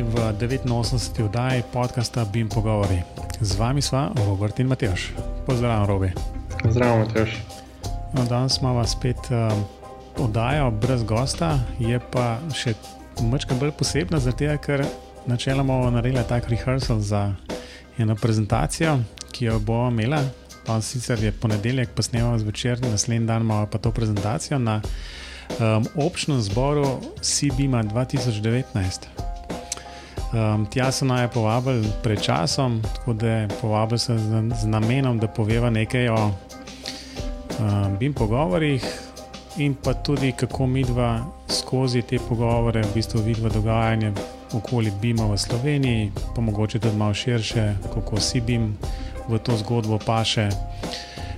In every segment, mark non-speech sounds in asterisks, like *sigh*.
Pozdravljeni v 89. oddaji podcasta Bim Pogovori. Z vami sva Robert in Matejš. Pozdravljen, Robi. Zdravo, Matejš. No, danes smo spet uh, oddajo brez gosta, je pa še nekaj bolj posebna, zato ker načeloma bomo naredili tak rehearsal za eno prezentacijo, ki jo bomo imeli. Pa sicer je ponedeljek, pa snemamo zvečer, naslednji dan imamo pa to prezentacijo na um, občnem zboru CBIMA 2019. Um, tja so naj povabili pred časom, tako da je povabil se z, z namenom, da poveva nekaj o um, BIM pogovorih in pa tudi kako mi dva skozi te pogovore v bistvu vidimo dogajanje okoli BIM-a v Sloveniji, pa mogoče tudi malo širše, kako si BIM v to zgodbo paše.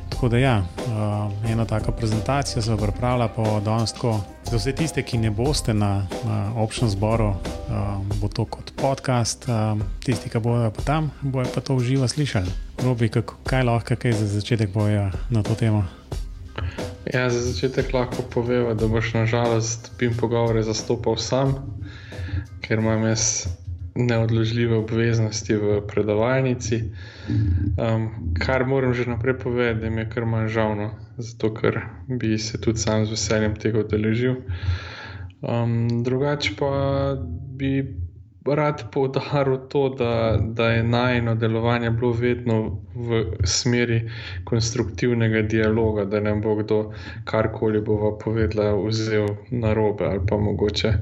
Tako da, ja, uh, ena taka prezentacija se pripravlja po Donsko. Za vse tiste, ki ne boste na, na občnem zboru, uh, bo to kot podcast. Uh, tisti, ki bodo pa tam, bojo pa to uživo slišali. Robi, kako, kaj lahko kaj za začetek bojo na to temo? Ja, za začetek lahko povem, da boš nažalost pim pogovore zastopal sam, ker imam jaz neodložljive obveznosti v predavalnici. Um, kar moram že naprej povedati, da mi je kar manj žalno, zato ker bi se tudi sam z veseljem tega odeležil. Um, drugače pa bi rad poudaril to, da, da je najno delovanje bilo vedno v smeri konstruktivnega dialoga, da ne bo kdo karkoli bova povedala, vzel na robe ali pa mogoče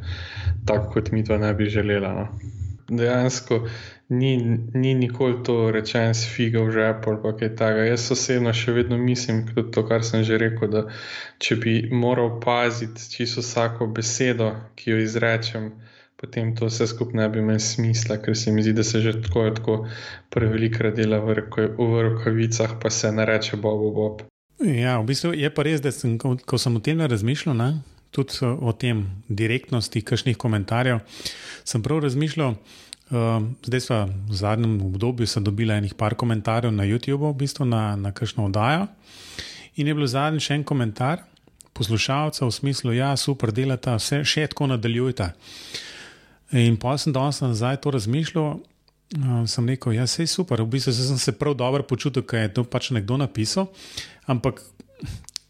tako, kot mi to ne bi želela. No dejansko ni, ni nikoli to rečeno s figo v žepu ali kaj takega. Jaz osebno še vedno mislim, tudi to, kar sem že rekel, da če bi moral paziti čisto vsako besedo, ki jo izrečem. Potem to vse skupaj ne bi imelo smisla, ker se mi zdi, da se že tako, tako prevelikrat dela v, v rokavicah, pa se ne reče Bob, Bob. Ja, v bistvu je pa res, da sem, ko, ko sem o tem razmišljal, ne, tudi o tem direktnosti, kakšnih komentarjev, sem prav razmišljal. Uh, zdaj smo v zadnjem obdobju dobili enih par komentarjev na YouTubu, v bistvu na, na kakšno oddajo. In je bil zadnji še en komentar poslušalca v smislu, da ja, je super, delata, vse še tako nadaljujte. In pa sem danes nazaj to razmišljal. Uh, sem rekel, da ja, je super, v bistvu sem se prav dobro počutil, ker je to pač nekdo napisal. Ampak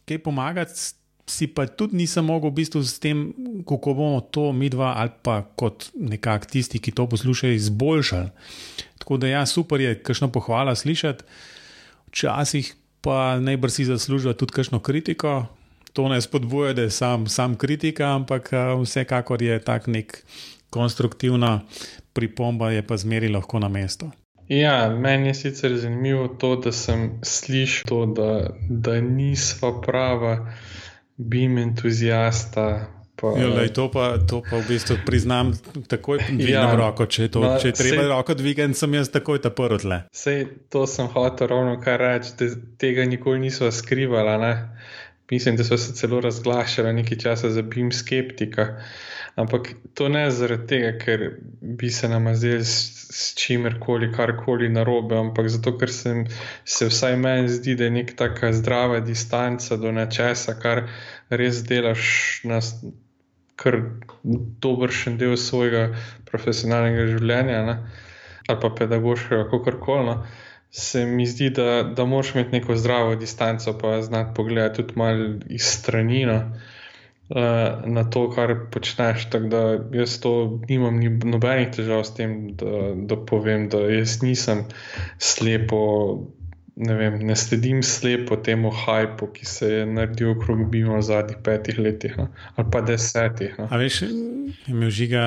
kaj pomagati si pa tudi nisem mogel v bistvu s tem, kako bomo to mi dva ali pa kot nekak tisti, ki to poslušajo, izboljšali. Tako da ja, super je, kakšno pohvala slišati, včasih pa najbrž si zaslužijo tudi kakšno kritiko. To ne spodbuja, da je sam, sam kritika, ampak vsekakor je tak nek konstruktivna pripomba, je pa zmeri lahko na mesto. Ja, meni je sicer zanimivo to, da sem slišal, da, da nisva prava bim entuzijasta. Pa, jo, ja, lej, to, pa, to pa v bistvu priznam takoj, ja, roko, če, to, no, če je treba sej, roko dvigati, sem jaz takoj ta prvi. Sej to sem hotel ravno kar reči, da tega nikoli niso skrivali. Mislim, da so se celo razglašali nekaj časa za bim skeptika. Ampak to ne zaradi tega, ker bi se nam zdeli s čimerkoli, karkoli narobe, ampak zato, ker sem, se vsaj meni zdi, da je nek taka zdrava distanca do nečesa, kar res delaš na kar dobršen del svojega profesionalnega življenja ne? ali pa pedagoškega, kako koli. No? Se mi zdi, da, da moraš imeti neko zdravo distanco, pa znati pogledati tudi malo iz stranina. No? Eh, na to, kar počneš. Tako da jaz to nimam ni nobenih težav s tem, da, da povem, da jaz nisem slepo. Ne, vem, ne sledim slepo temu hajpu, ki se je naredil okrog Bima v zadnjih petih letih no? ali pa desetih. No? A veš, imel žiga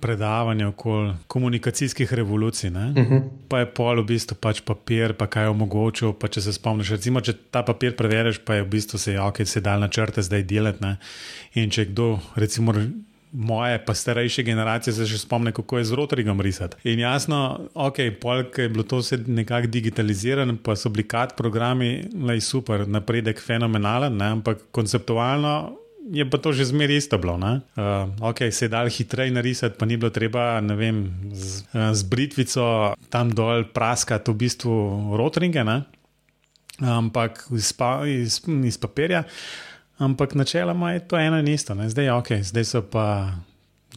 predavanja okoli komunikacijskih revolucij. Uh mhm. -huh. Pa je pol v bistvu pač papir, pa kaj je omogočil. Pa če se spomniš, recimo, če ta papir preveriš, pa je v bistvu se je ok, se dal na črte zdaj delati. Ne? In če kdo, recimo. Moje, pa starejše generacije se še spomnijo, kako je z rotorigom risati. In jasno, ok, polk je bilo to vse nekako digitalizirano, pa so bili kad programi, lej super, napredek fenomenalen, ne? ampak konceptualno je pa to že zmeraj isto bilo. Uh, ok, se je dal hitreje narisati, pa ni bilo treba vem, z, uh, z britvico tam dol praskati v bistvu rotringe, ne? ampak iz, pa, iz, iz papirja. Ampak načeloma je to eno in isto. Ne? Zdaj, okay, zdaj so pa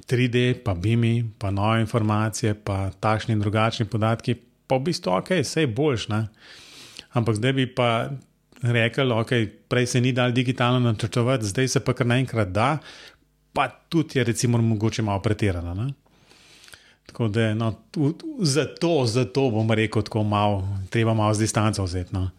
3D, pa BIMI, pa nove informacije, pa takšni in drugačni podatki, pa v bistvu ok, vse je boljš. Ne? Ampak zdaj bi pa rekel, ok, prej se ni dal digitalno načrtovati, zdaj se pa kar naenkrat da, pa tudi je recimo mogoče malo pretirano. Ne? Tako da no, zato, zato bom rekel, tako malo, treba malo z distanco vzeti. No.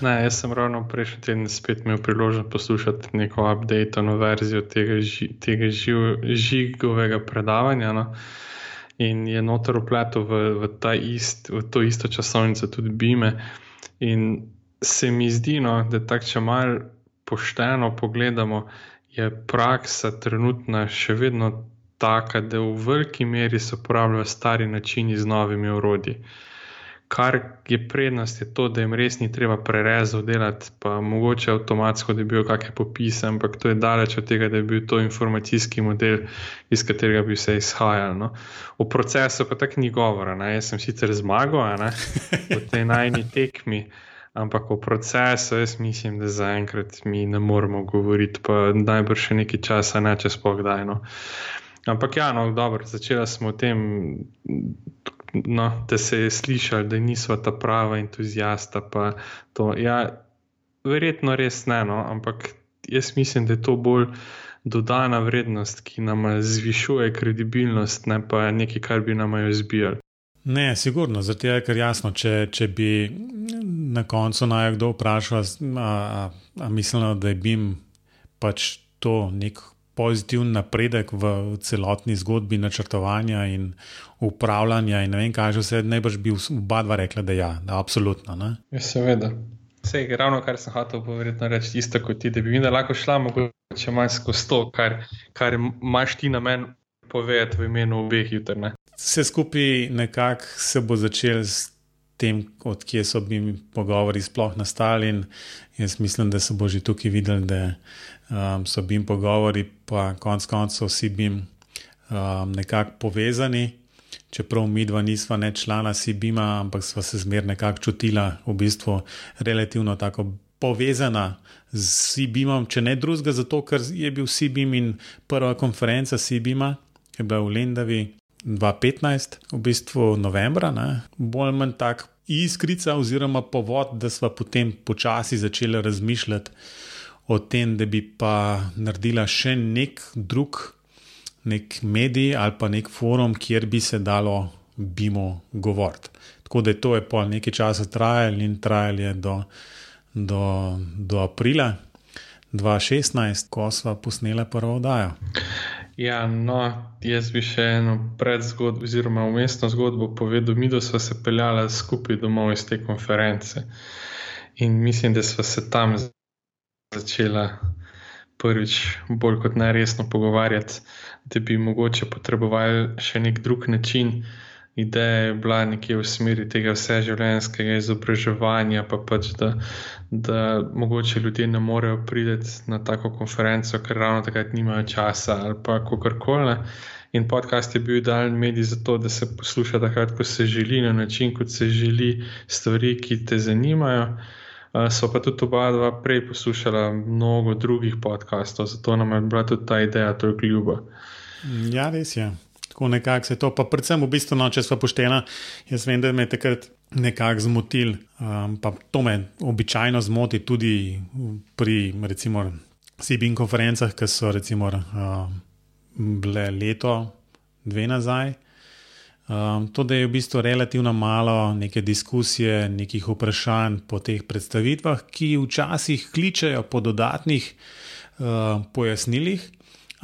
Ne, jaz sem ravno prejšnji teden spet imel priložnost poslušati neko updated verzijo tega, ži, tega živ, žigovega predavanja. No. In je notor upletel v, v, ist, v to isto časovnico tudi Bime. In se mi zdi, no, da tako, če malo pošteno pogledamo, je praksa trenutna še vedno taka, da v veliki meri se uporabljajo stari načini z novimi urodji. Kar je prednost, je to, da jim res ni treba prerezov delati, pa mogoče avtomatsko, da bi bil kakšne popise, ampak to je daleč od tega, da bi bil to informacijski model, iz katerega bi se izhajalo. No. V procesu pa tako ni govora. Ne. Jaz sem sicer zmagal v tej najni tekmi. Ampak o procesu, jaz mislim, da zaenkrat mi ne moremo govoriti, pa najbrž še nekaj časa, ne če spogledajno. Ampak ja, no, dobro, začela smo o tem, no, da se je slišali, da nismo ta prava entuzijasta. Ja, verjetno res ne, no, ampak jaz mislim, da je to bolj dodana vrednost, ki nam zvišuje kredibilnost, ne pa nekaj, kar bi nam jo izbijali. Ne, sigurno, zato je kar jasno, če, če bi na koncu naj kdo vprašal, ali mislijo, da je bim pač to nek pozitiven napredek v celotni zgodbi načrtovanja in upravljanja. In ne vem, kaj že vse, najbrž bi oba dva rekla, da, ja, da je absolutno. Ne? Ja, seveda. Vse je ravno, kar sem hotel povedati, reči isto kot ti, da bi mi lahko šla mogoče malo skozi to, kar, kar imaš ti na meni povedati v imenu obeh jutrne. Vse skupaj nekako se bo začel s tem, odkje so bili pogovori sploh nastali. In jaz mislim, da se bo že tukaj videl, da um, so bili pogovori, pa konec koncev vsi bili um, nekako povezani. Čeprav mi dva nisva ne člana Sibima, ampak sva se zmerno nekako čutila, v bistvu relativno tako povezana z Sibimom, če ne drugega, zato ker je bil Sibim in prva konferenca Sibima, ki je bila v Lendavi 2015, v bistvu novembra, ne? bolj ali manj tak iskrica, oziroma povod, da smo potem počasi začeli razmišljati o tem, da bi pa naredila še nek drug, nek medij ali pa nek forum, kjer bi se dalo bimo govoriti. Tako da je to je pol nekaj časa trajalo in trajalo je do, do, do aprila 2016, ko smo posneli prvo oddajo. Ja, no, jaz bi še eno predzgodbo, oziroma umestno zgodbo povedal. Mi, da smo se peljali skupaj domov iz te konference in mislim, da smo se tam začela prvič bolj kot najresno pogovarjati, da bi mogoče potrebovali še nek drug način ideja je bila nekje v smeri tega vseživljenjskega izobraževanja, pa pač da, da mogoče ljudje ne morejo priti na tako konferenco, ker ravno takrat nimajo časa ali pa kakorkoli. In podcast je bil idealen medij za to, da se posluša takrat, ko se želi, na način, kot se želi, stvari, ki te zanimajo. So pa tudi oba dva prej poslušala mnogo drugih podcastov, zato nam je bila tudi ta ideja toliko ljuba. Ja, res je. Tako nekako se to, pa predvsem v bistvu, no, če smo pošteni, jaz vem, da me je takrat nekako zmotil. Um, pa to me običajno zmoti tudi pri, recimo, CBN konferencah, ki so recimo um, bile leto, dve nazaj. Um, to, da je v bistvu relativno malo neke diskusije, nekih vprašanj po teh predstavitvah, ki včasih kličejo po dodatnih uh, pojasnilih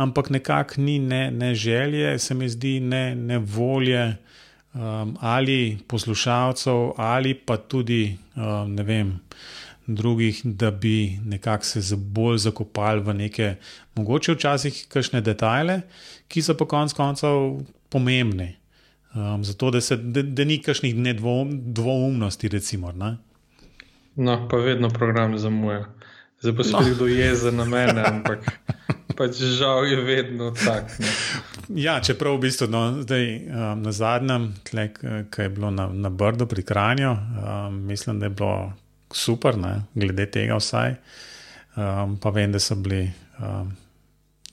ampak nekako ni ne, ne želje, se mi zdi, ne, ne volje um, ali poslušalcev, ali pa tudi um, ne vem. Drugih, da bi nekako se bolj zakopali v neke, mogoče včasih, kakšne detajle, ki so pa konec koncev pomembne. Um, zato, da, se, da, da ni kakšnih nedvoumnosti, recimo. Ne? No, pa vedno program zamuja. Zdaj pa se no. kdo jeze na mene, ampak pač žal je vedno tako. Ja, čeprav v bistvu no, zdaj, um, na zadnjem, ki je bilo na, na Brdu pri Kranju, um, mislim, da je bilo super, ne, glede tega vsaj. Um, pa vem, da so bili um,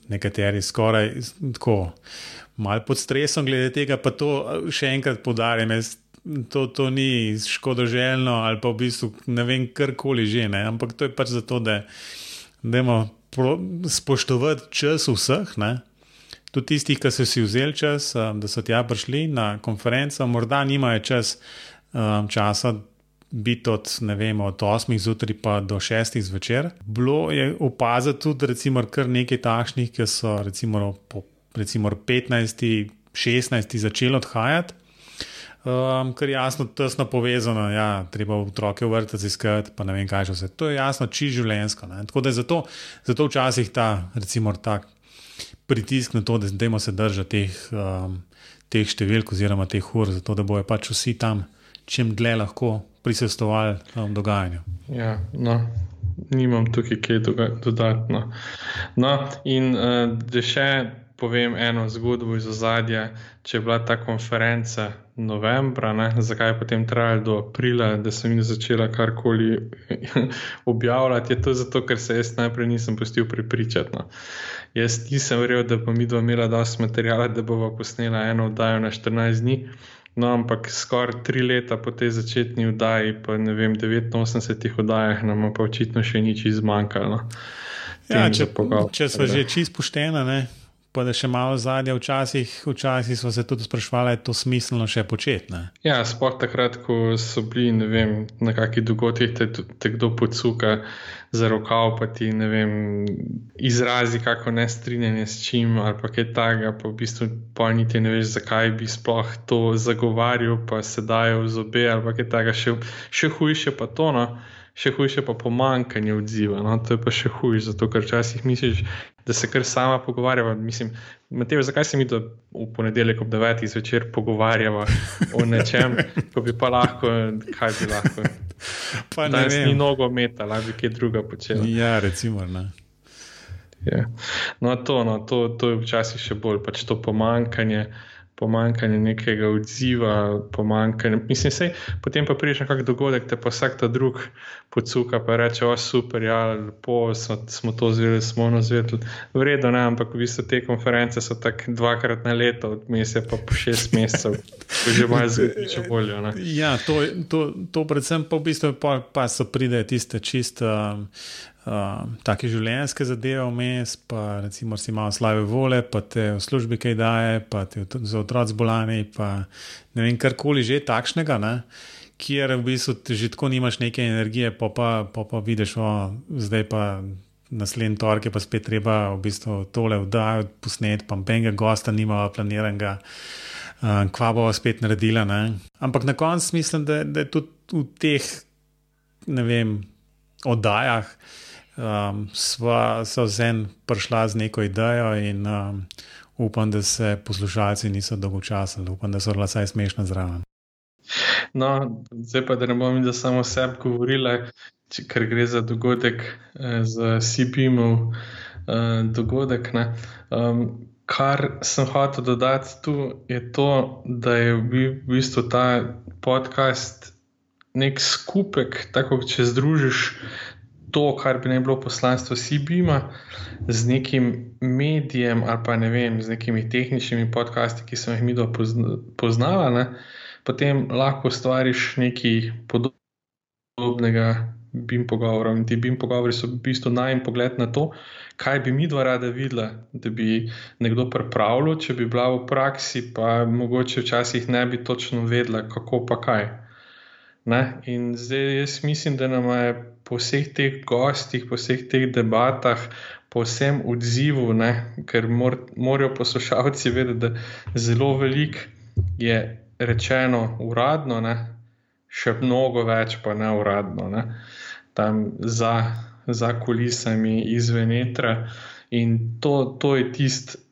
nekateri skoraj tako mal pod stresom glede tega, pa to še enkrat podarjam. To, to ni škodoželjno ali pa v bistvu ne vem, karkoli že, ne? ampak to je pač zato, da imamo spoštovati čas vseh, ne? tudi tistih, ki so si vzeli čas, da so tja prišli na konferenco, morda nimajo čas, um, časa biti od, vem, od 8 zjutraj pa do 6 zvečer. Bilo je opaziti tudi, recimo, kar nekaj takšnih, ki so recimo, po recimo 15, 16 začeli odhajati. Um, ker je jasno, tesno povezano, ja, treba otroke v vrtu iskati, pa ne vem, kaj že vse. To je jasno, či življensko. Ne? Tako da je zato, zato včasih ta, recimo, ta pritisk na to, da dajmo se držati teh, um, teh številk oziroma teh ur, zato da bojo pač vsi tam čim dlje lahko prisostovali um, dogajanju. Ja, no, nimam tukaj kaj dodatno. No, in uh, da še povem eno zgodbo iz ozadja, če je bila ta konferenca novembra, ne, zakaj je potem trajalo do aprila, da sem jim začela karkoli *laughs* objavljati, je to zato, ker se jaz najprej nisem pustil pripričati. No. Jaz nisem verjel, da bo mi dva imela dosti materijala, da bomo posnela eno oddajo na 14 dni. No, ampak skoraj tri leta po tej začetni oddaji, pa ne vem, 89 oddajah, nam pa očitno še nič izmanjkalo. No. Ja, če, če smo že čisto pošteni, pa da še malo zadnje, včasih, včasih smo se tudi sprašvali, je to smiselno še početi. Ne? Ja, sploh takrat, ko so bili vem, na kakih dogodkih, te, te kdo podsuka za rokav, pa ti vem, izrazi kako ne strinjanje s čim ali pa kaj takega, pa v bistvu pa niti ne veš, zakaj bi sploh to zagovarjal, pa se dajo v zobe ali kaj takega, še, še hujše pa to. No? Še hujše pa pomankanje odziva. No? To je pa še hujše, zato ker včasih misliš, da se kar sama pogovarjava. Mislim, Mateo, zakaj se mi to v ponedeljek ob 9. zvečer pogovarjava o nečem, ko bi pa lahko, kaj bi lahko. Pa ne, ni mnogo meta, lahko bi kaj druga počela. Ja, recimo. Ne. Ja. No, to, no, to, to je včasih še bolj pač to pomankanje. Uh, pomankanje nekega odziva, pomankanje. Mislim, sej, potem pa prideš na kak dogodek, te pa vsak ta drug podsuka, pa reče: O, super, ja, lepo smo, smo to zvedeli, smo ono zvedeli. Vredno, ne, ampak v bistvu te konference so tako dvakrat na leto, odmes je pa po šest mesecev, že malo zveče bolje. Ja, to, to, to predvsem pa v bistvu pa, pa so pride tiste čiste. Um, uh, take življenjske zadeve vmes, pa recimo si malo slave vole, pa te v službi kaj daje, pa te za otroci bolani, pa ne vem, karkoli že takšnega, ne? kjer v bistvu že tako nimaš neke energije, pa pa, pa, pa vidiš, o, zdaj pa. Naslednji torek je pa spet treba v bistvu tole vdajati, posneti, pa penga gosta, nima planiranega, uh, kva bo spet naredila. Ne? Ampak na koncu mislim, da, da je tudi v teh, ne vem, oddajah, um, sva en prišla z neko idejo in um, upam, da se poslušalci niso dolgočasili, upam, da so bila vsaj smešna zraven. No, zdaj pa, da ne bom videl samo sebe govorila, ker gre za dogodek eh, z CPM-ov eh, dogodek. Um, kar sem hotel dodati tu, je to, da je v bistvu ta podcast nek skupek, tako če združiš to, kar bi naj bilo poslanstvo Sibima, z nekim medijem ali pa ne vem, z nekimi tehničnimi podcasti, ki sem jih mi poznala, ne, potem lahko stvariš nekaj podobnega. Bim pogovorov. In ti bim pogovori so v bistvu najem pogled na to, kaj bi mi dva rada videla, da bi nekdo pripravljal, če bi bila v praksi, pa mogoče včasih ne bi točno vedela, kako pa kaj. Ne? In zdaj jaz mislim, da nam je po vseh teh gostih, po vseh teh debatah, po vsem odzivu, ne, ker mor, morajo poslušalci vedeti, da zelo veliko je rečeno uradno, ne, še mnogo več pa ne uradno, ne, tam za, za kulisami, izven etra. In to, to je tisto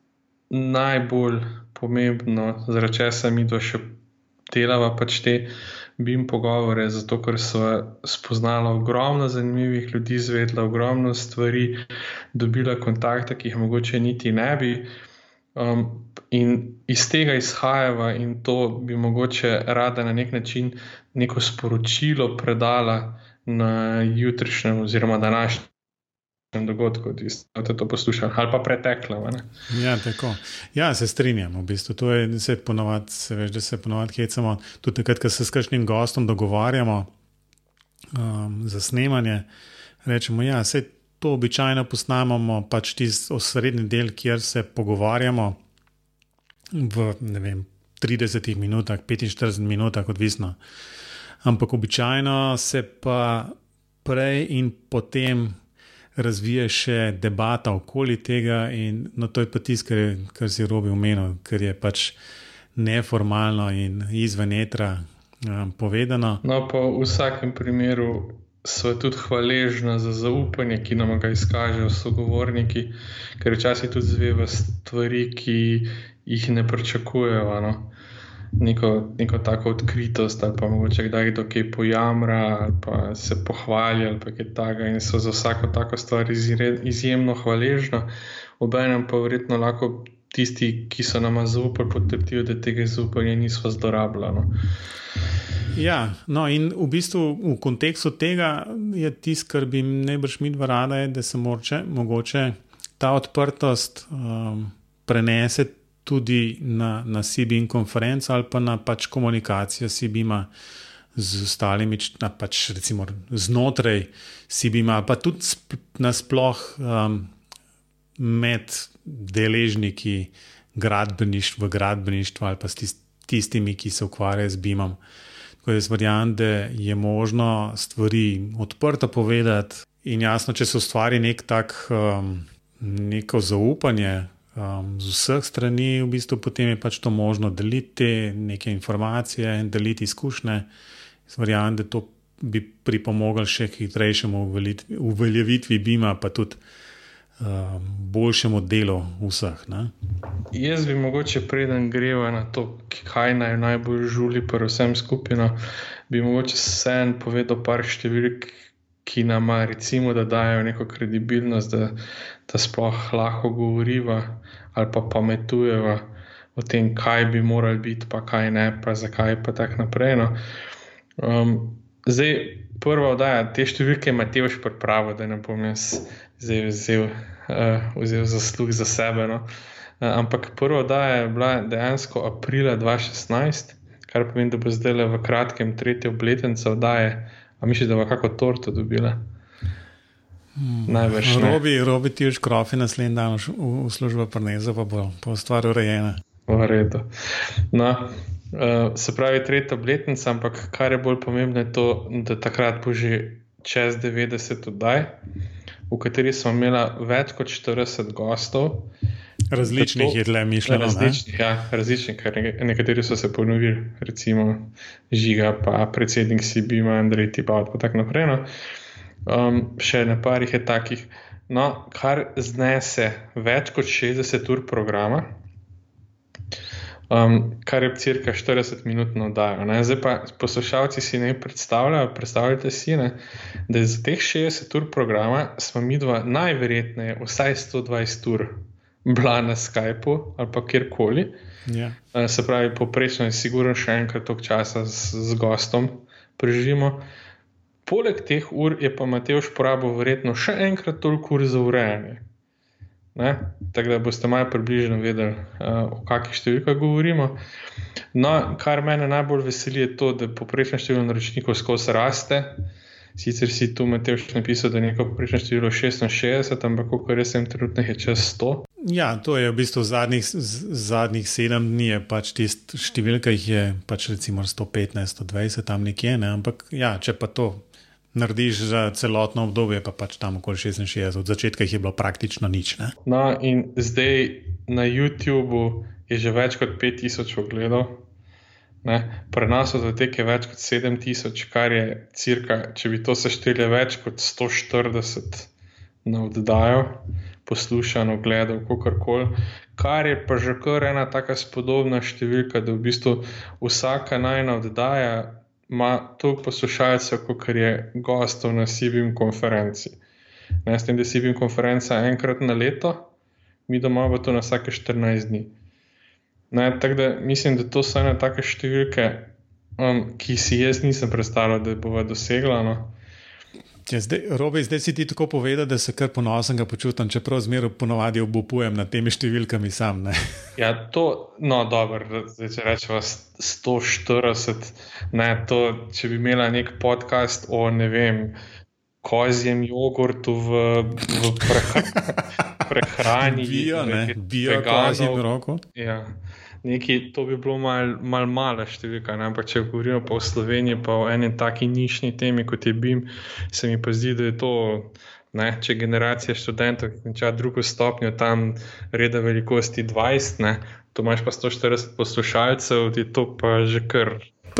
najbolj pomembno, zaradi česa mi to še delava pač te bim pogovore, zato ker so spoznala ogromno zanimivih ljudi, zvedla ogromno stvari, dobila kontakte, ki jih mogoče niti ne bi. Um, in iz tega izhajava, in to bi mogoče rada na nek način neko sporočilo predala na jutrišnjem, oziroma današnjem dogodku, da ste to poslušali, ali pa preteklo. Ja, tako. Ja, se strinjam. V bistvu. To je se ponovadi, se veš, da se ponovadi hecamo. Tudi takrat, ko se s kakšnim gostom dogovarjamo um, za snemanje, rečemo, da ja, se to običajno posnamemo, pač tisti osrednji del, kjer se pogovarjamo v vem, 30 minutah, 45 minutah, odvisno. Ampak običajno se pa prej in potem razvije še debata okoli tega, in no, to je pa tisto, kar, kar si robi umenil, ker je pač neformalno in izven etra um, povedano. No, pa v vsakem primeru so tudi hvaležni za zaupanje, ki nam ga izkažejo sogovorniki, ker včasih tudi zvejo stvari, ki jih ne pričakujejo. No neko, neko tako odkritost, ali pa mogoče kdaj kdo kaj pojamra, ali pa se pohvali, ali pa kaj takega, in so za vsako tako stvar izjemno hvaležni. Obenem pa verjetno lahko tisti, ki so nam zaupali, potrdijo, da tega zaupanja niso zlorabljali. No. Ja, no, in v bistvu v kontekstu tega je tisto, kar bi najbrž mi dva rada, je, da se morče, mogoče ta odprtost um, prenese tudi na, na CBIN konferenco ali pa na pač komunikacijo CBIN-a z ostalimi, na pač recimo znotraj CBIN-a, pa tudi nasploh um, med deležniki gradbeništv, v gradbeništvu ali pa s tistimi, ki se ukvarjajo z BIM-om. Tako da jaz verjamem, da je možno stvari odprto povedati in jasno, če se ustvari nek tak. Um, Neko zaupanje, um, z vseh strani, v bistvu potem je pač to možno deliti neke informacije in deliti izkušnje. Verjamem, da to bi pripomoglo še k hitrejšemu uveljavitvi BIM-a, pa tudi um, boljšemu delu vseh. Ne? Jaz bi mogoče preden greva na to, kaj naj najbolj žuli, pa vsem skupino, bi mogoče vsem povedal par številk. Ki nam, recimo, da dajo neko kredibilnost, da, da sploh lahko govoriva ali pa pametujeva o tem, kaj bi morali biti, pa kaj ne, pa zakaj, pa tako naprej. No. Um, zdaj, prva oddaja, te številke ima Teoš pripravo, da ne bom jaz zdaj vzel, uh, vzel zaslug za sebe. No. Uh, ampak prva oddaja je bila dejansko aprila 2016, kar pomeni, da bo zdaj v kratkem tretje obletnice oddaje, a misliš, da bo kako torto dobila? Največ. Robi, robi ti už krofi naslednji dan v, v službo prneza, pa bo, bo stvar urejena. V redu. No, uh, se pravi, tretja obletnica, ampak kar je bolj pomembno, je to, da takrat bo že čez 90 oddaj, v kateri smo imeli več kot 40 gostov. Različnih to, je le mišljeno. Različnih, ja, različnih, ker nekateri so se ponovili, recimo Žiga, pa predsednik Sibima, Andrej Tibaut, in tako naprej. No um, še na parih je takih, no, kar znese več kot 60 ur programa, um, kar je cirka 40 minut na oddajo. Ne? Zdaj pa poslušalci si ne predstavljajo, predstavljajte si, ne, da za teh 60 ur programa smo mi dva najverjetneje vsaj 120 ur. Bila na Skypu ali pa kjerkoli. Yeah. Ja. Se pravi, poprečno je sigurno še enkrat toliko časa z, z gostom preživimo. Poleg teh ur je pa Mateoš porabil verjetno še enkrat toliko ur za urejanje. Tako da boste malo približno vedeli, uh, o kakšnih številkah govorimo. No, kar mene najbolj veseli, je to, da poprečno število naročnikov skozi raste. Sicer si tu Mateoš napisal, da je neko poprečno število 66, ampak koliko res je trenutno je čez 100. Ja, to je v bistvu zadnjih, zadnjih sedem dni, pač tista številka, jih je pač recimo 115, 120 tam nekje, ne? ampak ja, če pa to narediš za celotno obdobje, pa pač tam okoli 66, od začetka jih je bilo praktično nič. Ne? No, in zdaj na YouTubu je že več kot 5000 ogledov. Prenosov za te je več kot 7000, kar je cirka, če bi to sešteli, več kot 140 na oddajo, poslušano, gledal, kako koli. Kar je pa že kar ena tako spodobna številka, da v bistvu vsaka najna oddaja ima toliko poslušalcev, kot je gostov na Sibim konferenci. Ne, s tem, da je Sibim konferenca enkrat na leto, mi doma pa to na vsake 14 dni. Ne, tako da mislim, da to so ene take številke, um, ki si jaz nisem predstavljal, da bo dosegla. No. Ja, zdaj, Robi, zdaj si ti tako povedal, da se kar ponosen počutim, čeprav zmeraj ponovadi obupujem nad temi številkami sam. Ne? *laughs* Ja, to, no, dobro, zdaj, če rečemo 140, ne, to, če bi imela nek podcast o ne vem, kozjem jogurtu v, v *laughs* prehrani, bio, ne, bio, kozjem roko. Ja. Neki, to bi bilo malo mal mala številka, ne? ampak če govorimo pa o Sloveniji, pa o eni taki nišni temi kot je BIM, se mi pa zdi, da je to, ne? če generacija študentov konča drugo stopnjo, tam reda velikosti 20, ne? to imaš pa 140 poslušalcev, je to pa že kar.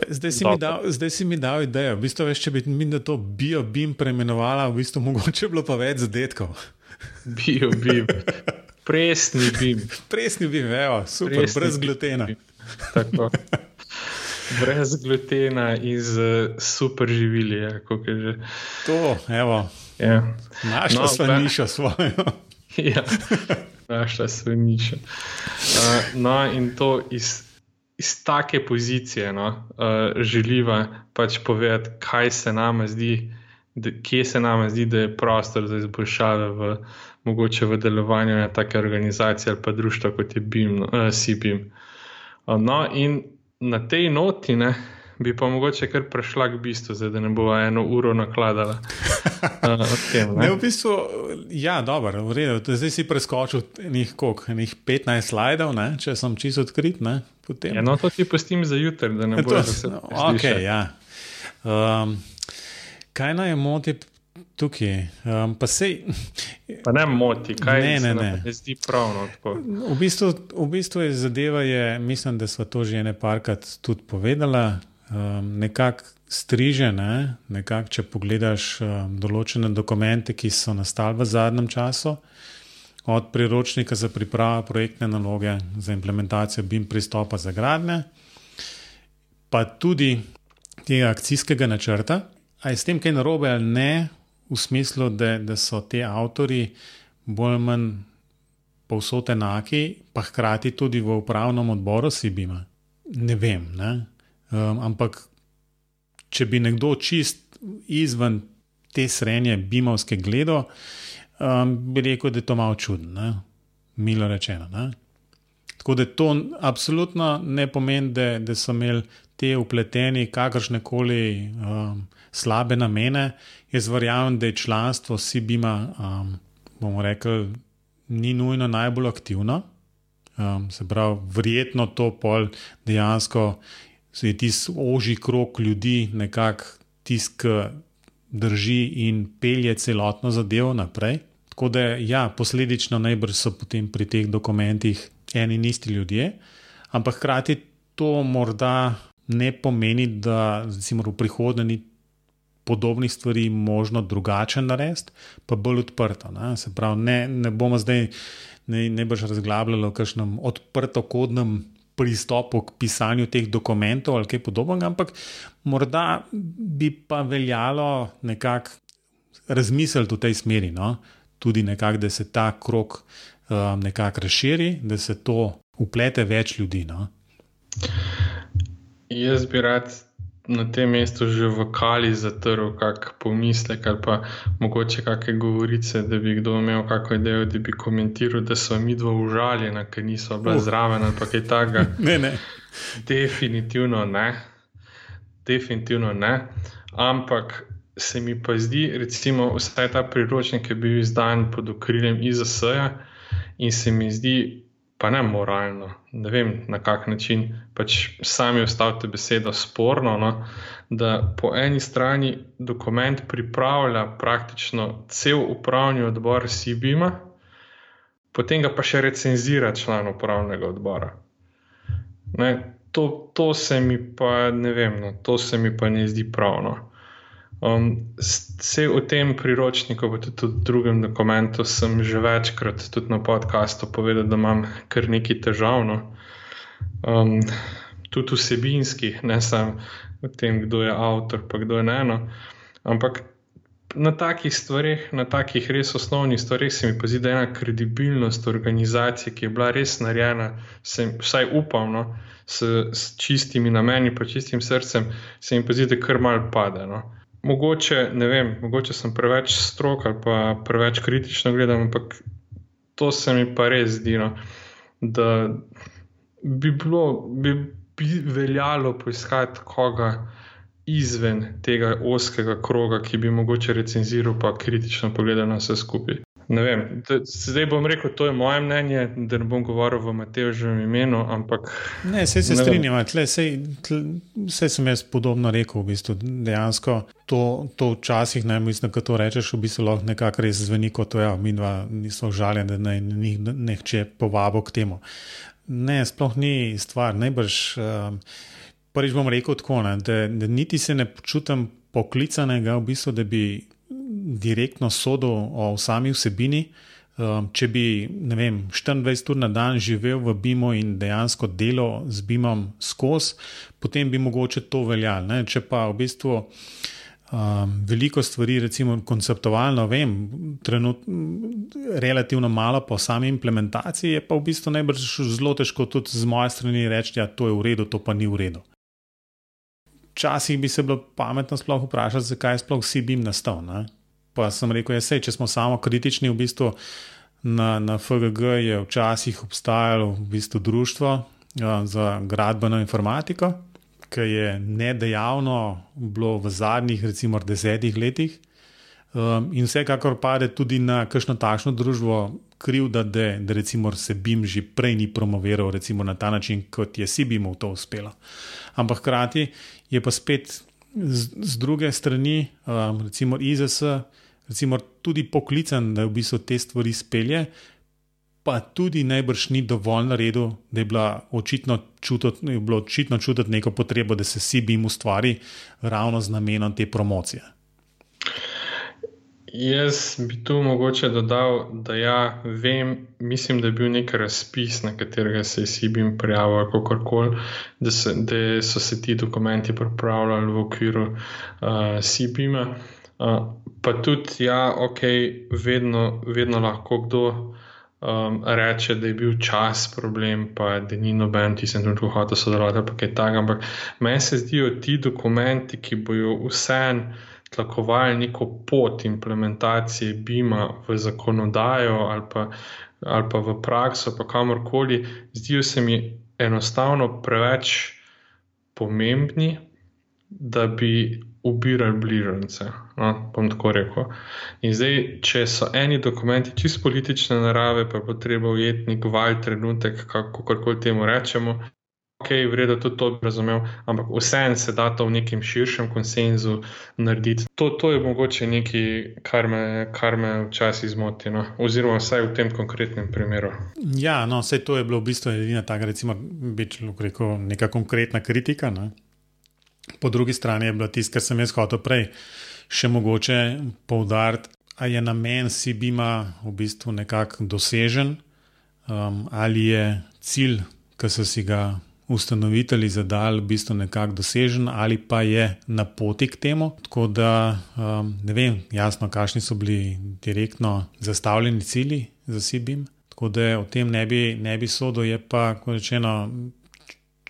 Zdaj si, dal, zdaj si mi dal idejo. V bistvu, veš, če bi mi to bio BIM preimenovala, v bistvu mogoče bilo pa več zadetkov. Bio BIM. Presni bim. *laughs* Presni bim, evo, super, Presni brez glutena. Tako. *laughs* Brez glutena iz uh, super živili. Ja, to, evo. Ja. Našla no, smo nišo svojo. *laughs* ja, našla smo nišo. Uh, no, in to iz, iz take pozicije no, uh, želiva pač povedati, kaj se nama zdi, da, kje se nama zdi, da je prostor za izboljšave v mogoče v delovanju ene take organizacije ali pa društva kot je BIM, no, CBIM. Uh, no, in na tej noti ne, bi pa mogoče kar prešla k bistvu, zdaj, da ne bo eno uro nakladala. Uh, tem, ne? Ne, v bistvu, ja, dobro, v redu. Zdaj si preskočil nekaj, koliko, nekaj 15 slajdov, ne, če sem čisto odkrit. Ne, ja, no, to ti pustim za jutri, da ne *laughs* bo vse. No, okay, ja. um, kaj naj moti tukaj. Um, pa, sej, pa ne moti, kaj ne, ne, ne. ne zdi pravno. V bistvu, v bistvu je zadeva, je, mislim, da smo to že ene parkrat tudi povedala. Um, nekako striže, ne? nekak, če pogledaš um, določene dokumente, ki so nastali v zadnjem času, od priročnika za pripravo projektne naloge za implementacijo BIM pristopa za gradnje, pa tudi tega akcijskega načrta. A je s tem kaj narobe ali ne, v smislu, da, da so ti avtori bolj ali manj povsod enaki, pa hkrati tudi v upravnem odboru Sibima. Ne vem. Ne? Um, ampak, če bi nekdo čist izven te srednje bimovske gledo, um, bi rekel, da je to malo čudno, milo rečeno. Ne? Tako da to absolutno ne pomeni, da, da so imeli te upleteni kakršne koli um, slabe namene. Jaz verjamem, da je članstvo Sibima, um, bomo rekli, ni nujno najbolj aktivno. Um, se pravi, verjetno to pol dejansko je tisti oži krok ljudi, nekako tisk drži in pelje celotno zadevo naprej. Tako da, ja, posledično najbrž so potem pri teh dokumentih eni in isti ljudje, ampak hkrati to morda ne pomeni, da recimo, v prihodnje ni podobnih stvari možno drugače narediti, pa bolj odprto. Ne? Se pravi, ne, ne bomo zdaj ne, ne boš razglabljali o kakšnem odprto-kodnem pristopu k pisanju teh dokumentov ali kaj podobnega, ampak morda bi pa veljalo nekako razmisliti v tej smeri, no? tudi nekako, da se ta krok um, nekako razširi, da se to uplete več ljudi. No? Jaz bi rad na tem mestu že v kali zatrl kak pomislek ali pa mogoče kakšne govorice, da bi kdo imel kakšno idejo, da bi komentiral, da so mi dva užaljena, ker niso bile uh. zraven ali pa kaj takega. *laughs* ne, ne. Definitivno ne. Definitivno ne. Ampak se mi pa zdi, recimo, vsaj ta priročnik je bil izdan pod okriljem IZS-ja in se mi zdi pa ne moralno, ne vem na kak način, pač sami ostavite besedo sporno, no, da po eni strani dokument pripravlja praktično cel upravni odbor Sibima, potem ga pa še recenzira član upravnega odbora. Ne, to, to se mi pa ne vem, no, to se mi pa ne zdi pravno. Um, vse v tem priročniku, pa tudi v drugem dokumentu, sem že večkrat tudi na podkastu povedal, da imam kar nekaj težav. No. Um, tudi vsebinski, ne samo v tem, kdo je avtor, pa kdo je ne eno. Ampak na takih stvarih, na takih res osnovnih stvarih, se mi pa zdi, da je ena kredibilnost organizacije, ki je bila res narejena, se, vsaj upam, no, s, s čistimi nameni, pa čistim srcem, se mi pa zdi, da kar mal pade. No mogoče, ne vem, mogoče sem preveč strok ali pa preveč kritično gledam, ampak to se mi pa res zdi, no, da bi bilo, bi, bi veljalo poiskati koga izven tega oskega kroga, ki bi mogoče recenziral, pa kritično pogledal na vse skupaj. Ne vem, zdaj bom rekel, to je moje mnenje, da ne bom govoril v Mateožem imenu. Ampak, ne, se ne strinjam, vse sem jaz podobno rekel. V bistvu, dejansko to, to včasih, ne mislim, da to rečeš, v bistvu lahko nekako res zveni kot to, ja, mi dva nismo žaljeni, da naj njih nehče povabo k temu. Ne, sploh ni stvar. Najbrž, um, prvič bom rekel tako, ne, da, da niti se ne počutim poklicanega, v bistvu, da bi direktno sodel o sami vsebini. Um, če bi vem, 24 ur na dan živel v BIM-u in dejansko delo z BIM-om skozi, potem bi mogoče to veljalo. Če pa v bistvu um, veliko stvari, recimo konceptualno, vem, trenutno relativno malo po sami implementaciji, je pa v bistvu najbrž zelo težko tudi z moje strani reči, da ja, to je v redu, to pa ni v redu včasih bi se bilo pametno sploh vprašati, zakaj je sploh vsi bim nastal. Ne? Pa sem rekel, da ja, če smo samo kritični, v bistvu na, na FGG je včasih obstajalo v bistvu društvo ja, za gradbeno informatiko, ki je nedejavno bilo v zadnjih, recimo, desetih letih. Um, in vsekakor pade tudi na kakšno takšno družbo kriv, da, de, da recimo se BIM že prej ni promoviral na ta način, kot je SIBIM v to uspelo. Ampak hkrati je pa spet z, z druge strani, um, recimo IZS, recimo tudi poklican, da v bistvu te stvari spelje, pa tudi najbrž ni dovolj naredil, da je, očitno čutiti, je bilo očitno čutiti neko potrebo, da se SIBIM ustvari ravno z namenom te promocije. Jaz bi tu mogoče dodal, da ja, vem, mislim, da je bil nek razpis, na katerega se je Sibim prijavil, kako koli, da, da so se ti dokumenti pripravljali v okviru uh, Sibima. Uh, pa tudi, ja, ok, vedno, vedno lahko kdo um, reče, da je bil čas problem, pa da ni noben, ti sem tudi hotel sodelovati, pa kaj takega. Ampak meni se zdijo ti dokumenti, ki bojo vseeno tlakovali neko pot implementacije BIM-a v zakonodajo ali pa, ali pa v prakso, pa kamorkoli, zdijo se mi enostavno preveč pomembni, da bi ubirali bližnjice. No, bom tako rekel. In zdaj, če so eni dokumenti čisto politične narave, pa bo treba ujeti val trenutek, kako koli temu rečemo, ok, vredno tudi to bi razumel, ampak vseeno se da to v nekem širšem konsenzu narediti. To, to je mogoče nekaj, kar me, kar me včasih zmoti, no? oziroma vsaj v tem konkretnem primeru. Ja, no, vse to je bilo v bistvu edina taka, recimo, rekel, neka konkretna kritika. Ne? Po drugi strani je bilo tisto, kar sem jaz hotel prej, še mogoče poudariti, ali je namen Sibima v bistvu nekako dosežen, um, ali je cilj, ki so si ga ustanovitelji zadali, v bistvu nekako dosežen, ali pa je na poti k temu. Tako da um, ne vem, jasno, kakšni so bili direktno zastavljeni cilji za SIBIM. Tako da o tem ne bi, ne bi sodel, je pa, kot rečeno,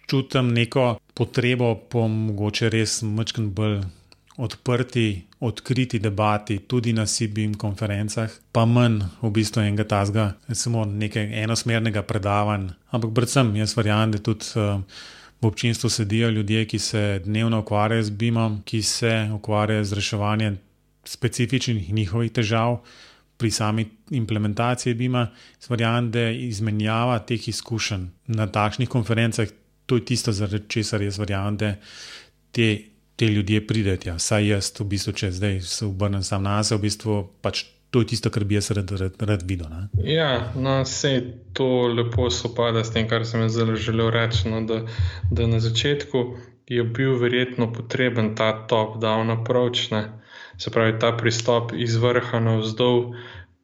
čutim neko potrebo po mogoče res mečken bolj odprti, odkriti debati, tudi na SIBIM konferencah, pa manj v bistvu enega tazga, samo nekaj enosmernega predavanja. Ampak predvsem jaz verjamem, da tudi uh, v občinstvu sedijo ljudje, ki se dnevno ukvarjajo z BIM-om, ki se ukvarjajo z reševanjem specifičnih njihovih težav. Pri sami implementaciji BIM-a, verjamem, da izmenjava teh izkušenj na takšnih konferencah, to je tisto, zaradi česar jaz verjamem, da te te ljudje prideti. Ja. Saj jaz, v bistvu, če zdaj se obrnem sam na sebe, v bistvu pač to je tisto, kar bi jaz rad, rad, rad videl. Ne? Ja, no, vse to lepo sopada s tem, kar sem zelo želel reči. No, da, da na začetku je bil verjetno potreben ta top-down approach, ne? se pravi ta pristop iz vrha na vzdolj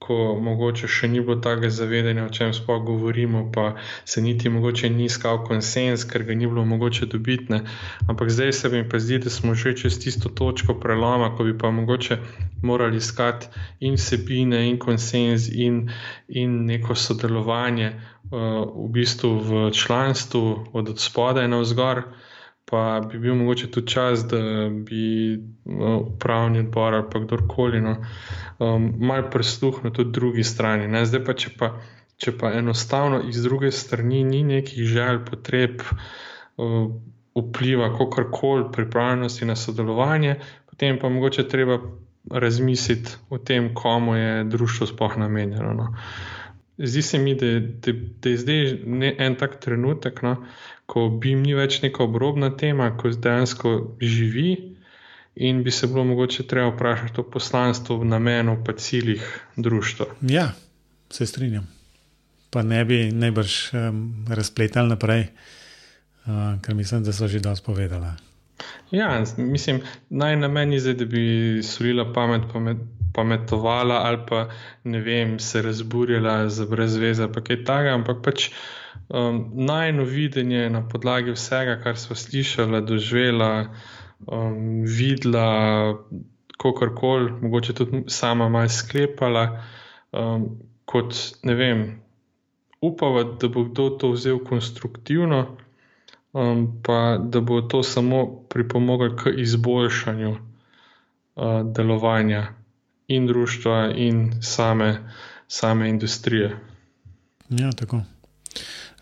ko mogoče še ni bilo tega zavedanja, o čem sploh govorimo, pa se niti mogoče ni iskal konsens, ker ga ni bilo mogoče dobiti. Ne. Ampak zdaj se mi pa zdi, da smo že čez tisto točko preloma, ko bi pa mogoče morali iskati in vsebine, in konsens, in, in neko sodelovanje uh, v bistvu v članstvu od spodaj na vzgor. Pa bi bil mogoče tudi čas, da bi no, upravni odbor ali pa kdorkoli no, um, malo prisluhnil tudi drugi strani. Ne? Zdaj pa če, pa, če pa enostavno iz druge strani ni nekih želj, potreb, uh, vpliva, kakorkoli pripravljenosti na sodelovanje, potem pa mogoče treba razmisliti o tem, komu je društvo sploh namenjeno. No. Zdi se mi, da, da, da je zdaj ne, en tak trenutek, no, ko bi ni več neka obrobna tema, ko dejansko živi in bi se bilo mogoče treba vprašati o poslanstvu, namenu, pa ciljih društva. Ja, se strinjam. Pa ne bi najbrž um, razpletali naprej, uh, ker mislim, da so že dosti povedali. Ja, mislim, naj na meni je, da bi solila pamet, pamet, pametovala ali pa ne vem, se razburjala za brezveze, pa kaj takega, ampak pač um, najno videnje na podlagi vsega, kar smo slišali, doživela, um, videla, kako koli, mogoče tudi sama malo sklepala, um, kot ne vem, upava, da bo kdo to vzel konstruktivno um, pa da bo to samo pripomoglo k izboljšanju uh, delovanja in družstva, in same, same industrije. Ja, tako.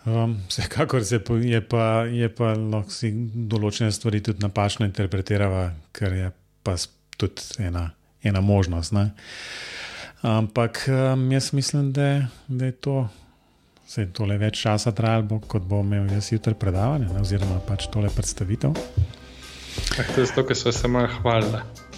Um, vsekakor se po, je pa, je pa lahko si določene stvari tudi napačno interpretirava, ker je pa tudi ena, ena možnost. Ne? Ampak um, jaz mislim, da, da je to se je tole več časa trajalo, kot bo imel jaz jutri predavanje, ne, oziroma pač tole predstavitev. Ah, to je zato, ker so se malo hvalili.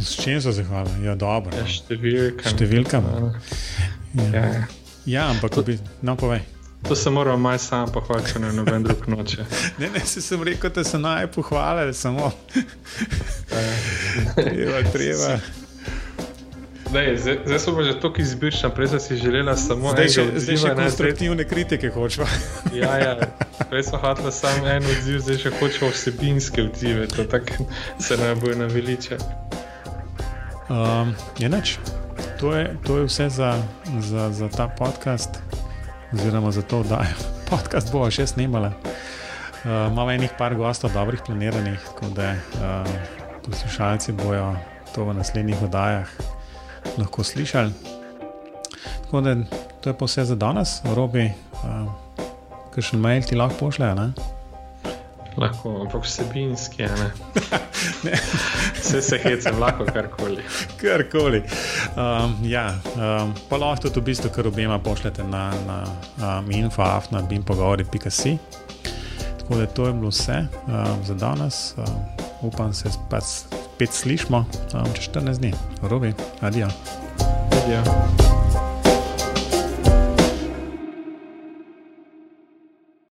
S čim so se hvalili? Ja, dobro. Ja, številkam. Številkam. Ja. Ja, ja. ja, ampak to, bi, no, povej. To se mora maj sam pohvaliti, ne noben drug noče. *laughs* ne, ne, si sem rekel, da se naj pohvali, samo. treba, treba. Zdaj, zdaj so pa že tako izbirčna, prej si želela samo zdaj še, zdaj še konstruktivne kritike hočemo. ja, ja, prej so hotela samo en odziv, zdaj še hočemo vsebinske odzive, to tako se ne bojo naveliče. Um, je neč. To je, to je vse za, za, za ta podcast, oziroma za to, da *laughs* podcast bo še snimala. Uh, Imamo enih par gostov, dobrih planiranih, tako da uh, poslušalci bojo to v naslednjih oddajah lahko slišali. Tako da to je pa vse za danes, robi, uh, kaj še mail ti lahko pošljejo. Lahko, ampak vsebinski, ne. ne. *laughs* *laughs* Vse se heca, lahko karkoli. karkoli. Um, ja, um, pa lahko tudi v bistvu, kar obema pošljete na, na um, infoafna, bimpogovori.si. Tako da to je bilo vse um, za danes. Um, upam, se spet, spet slišmo um, čez 14 dni. Robi, adijo. Adijo.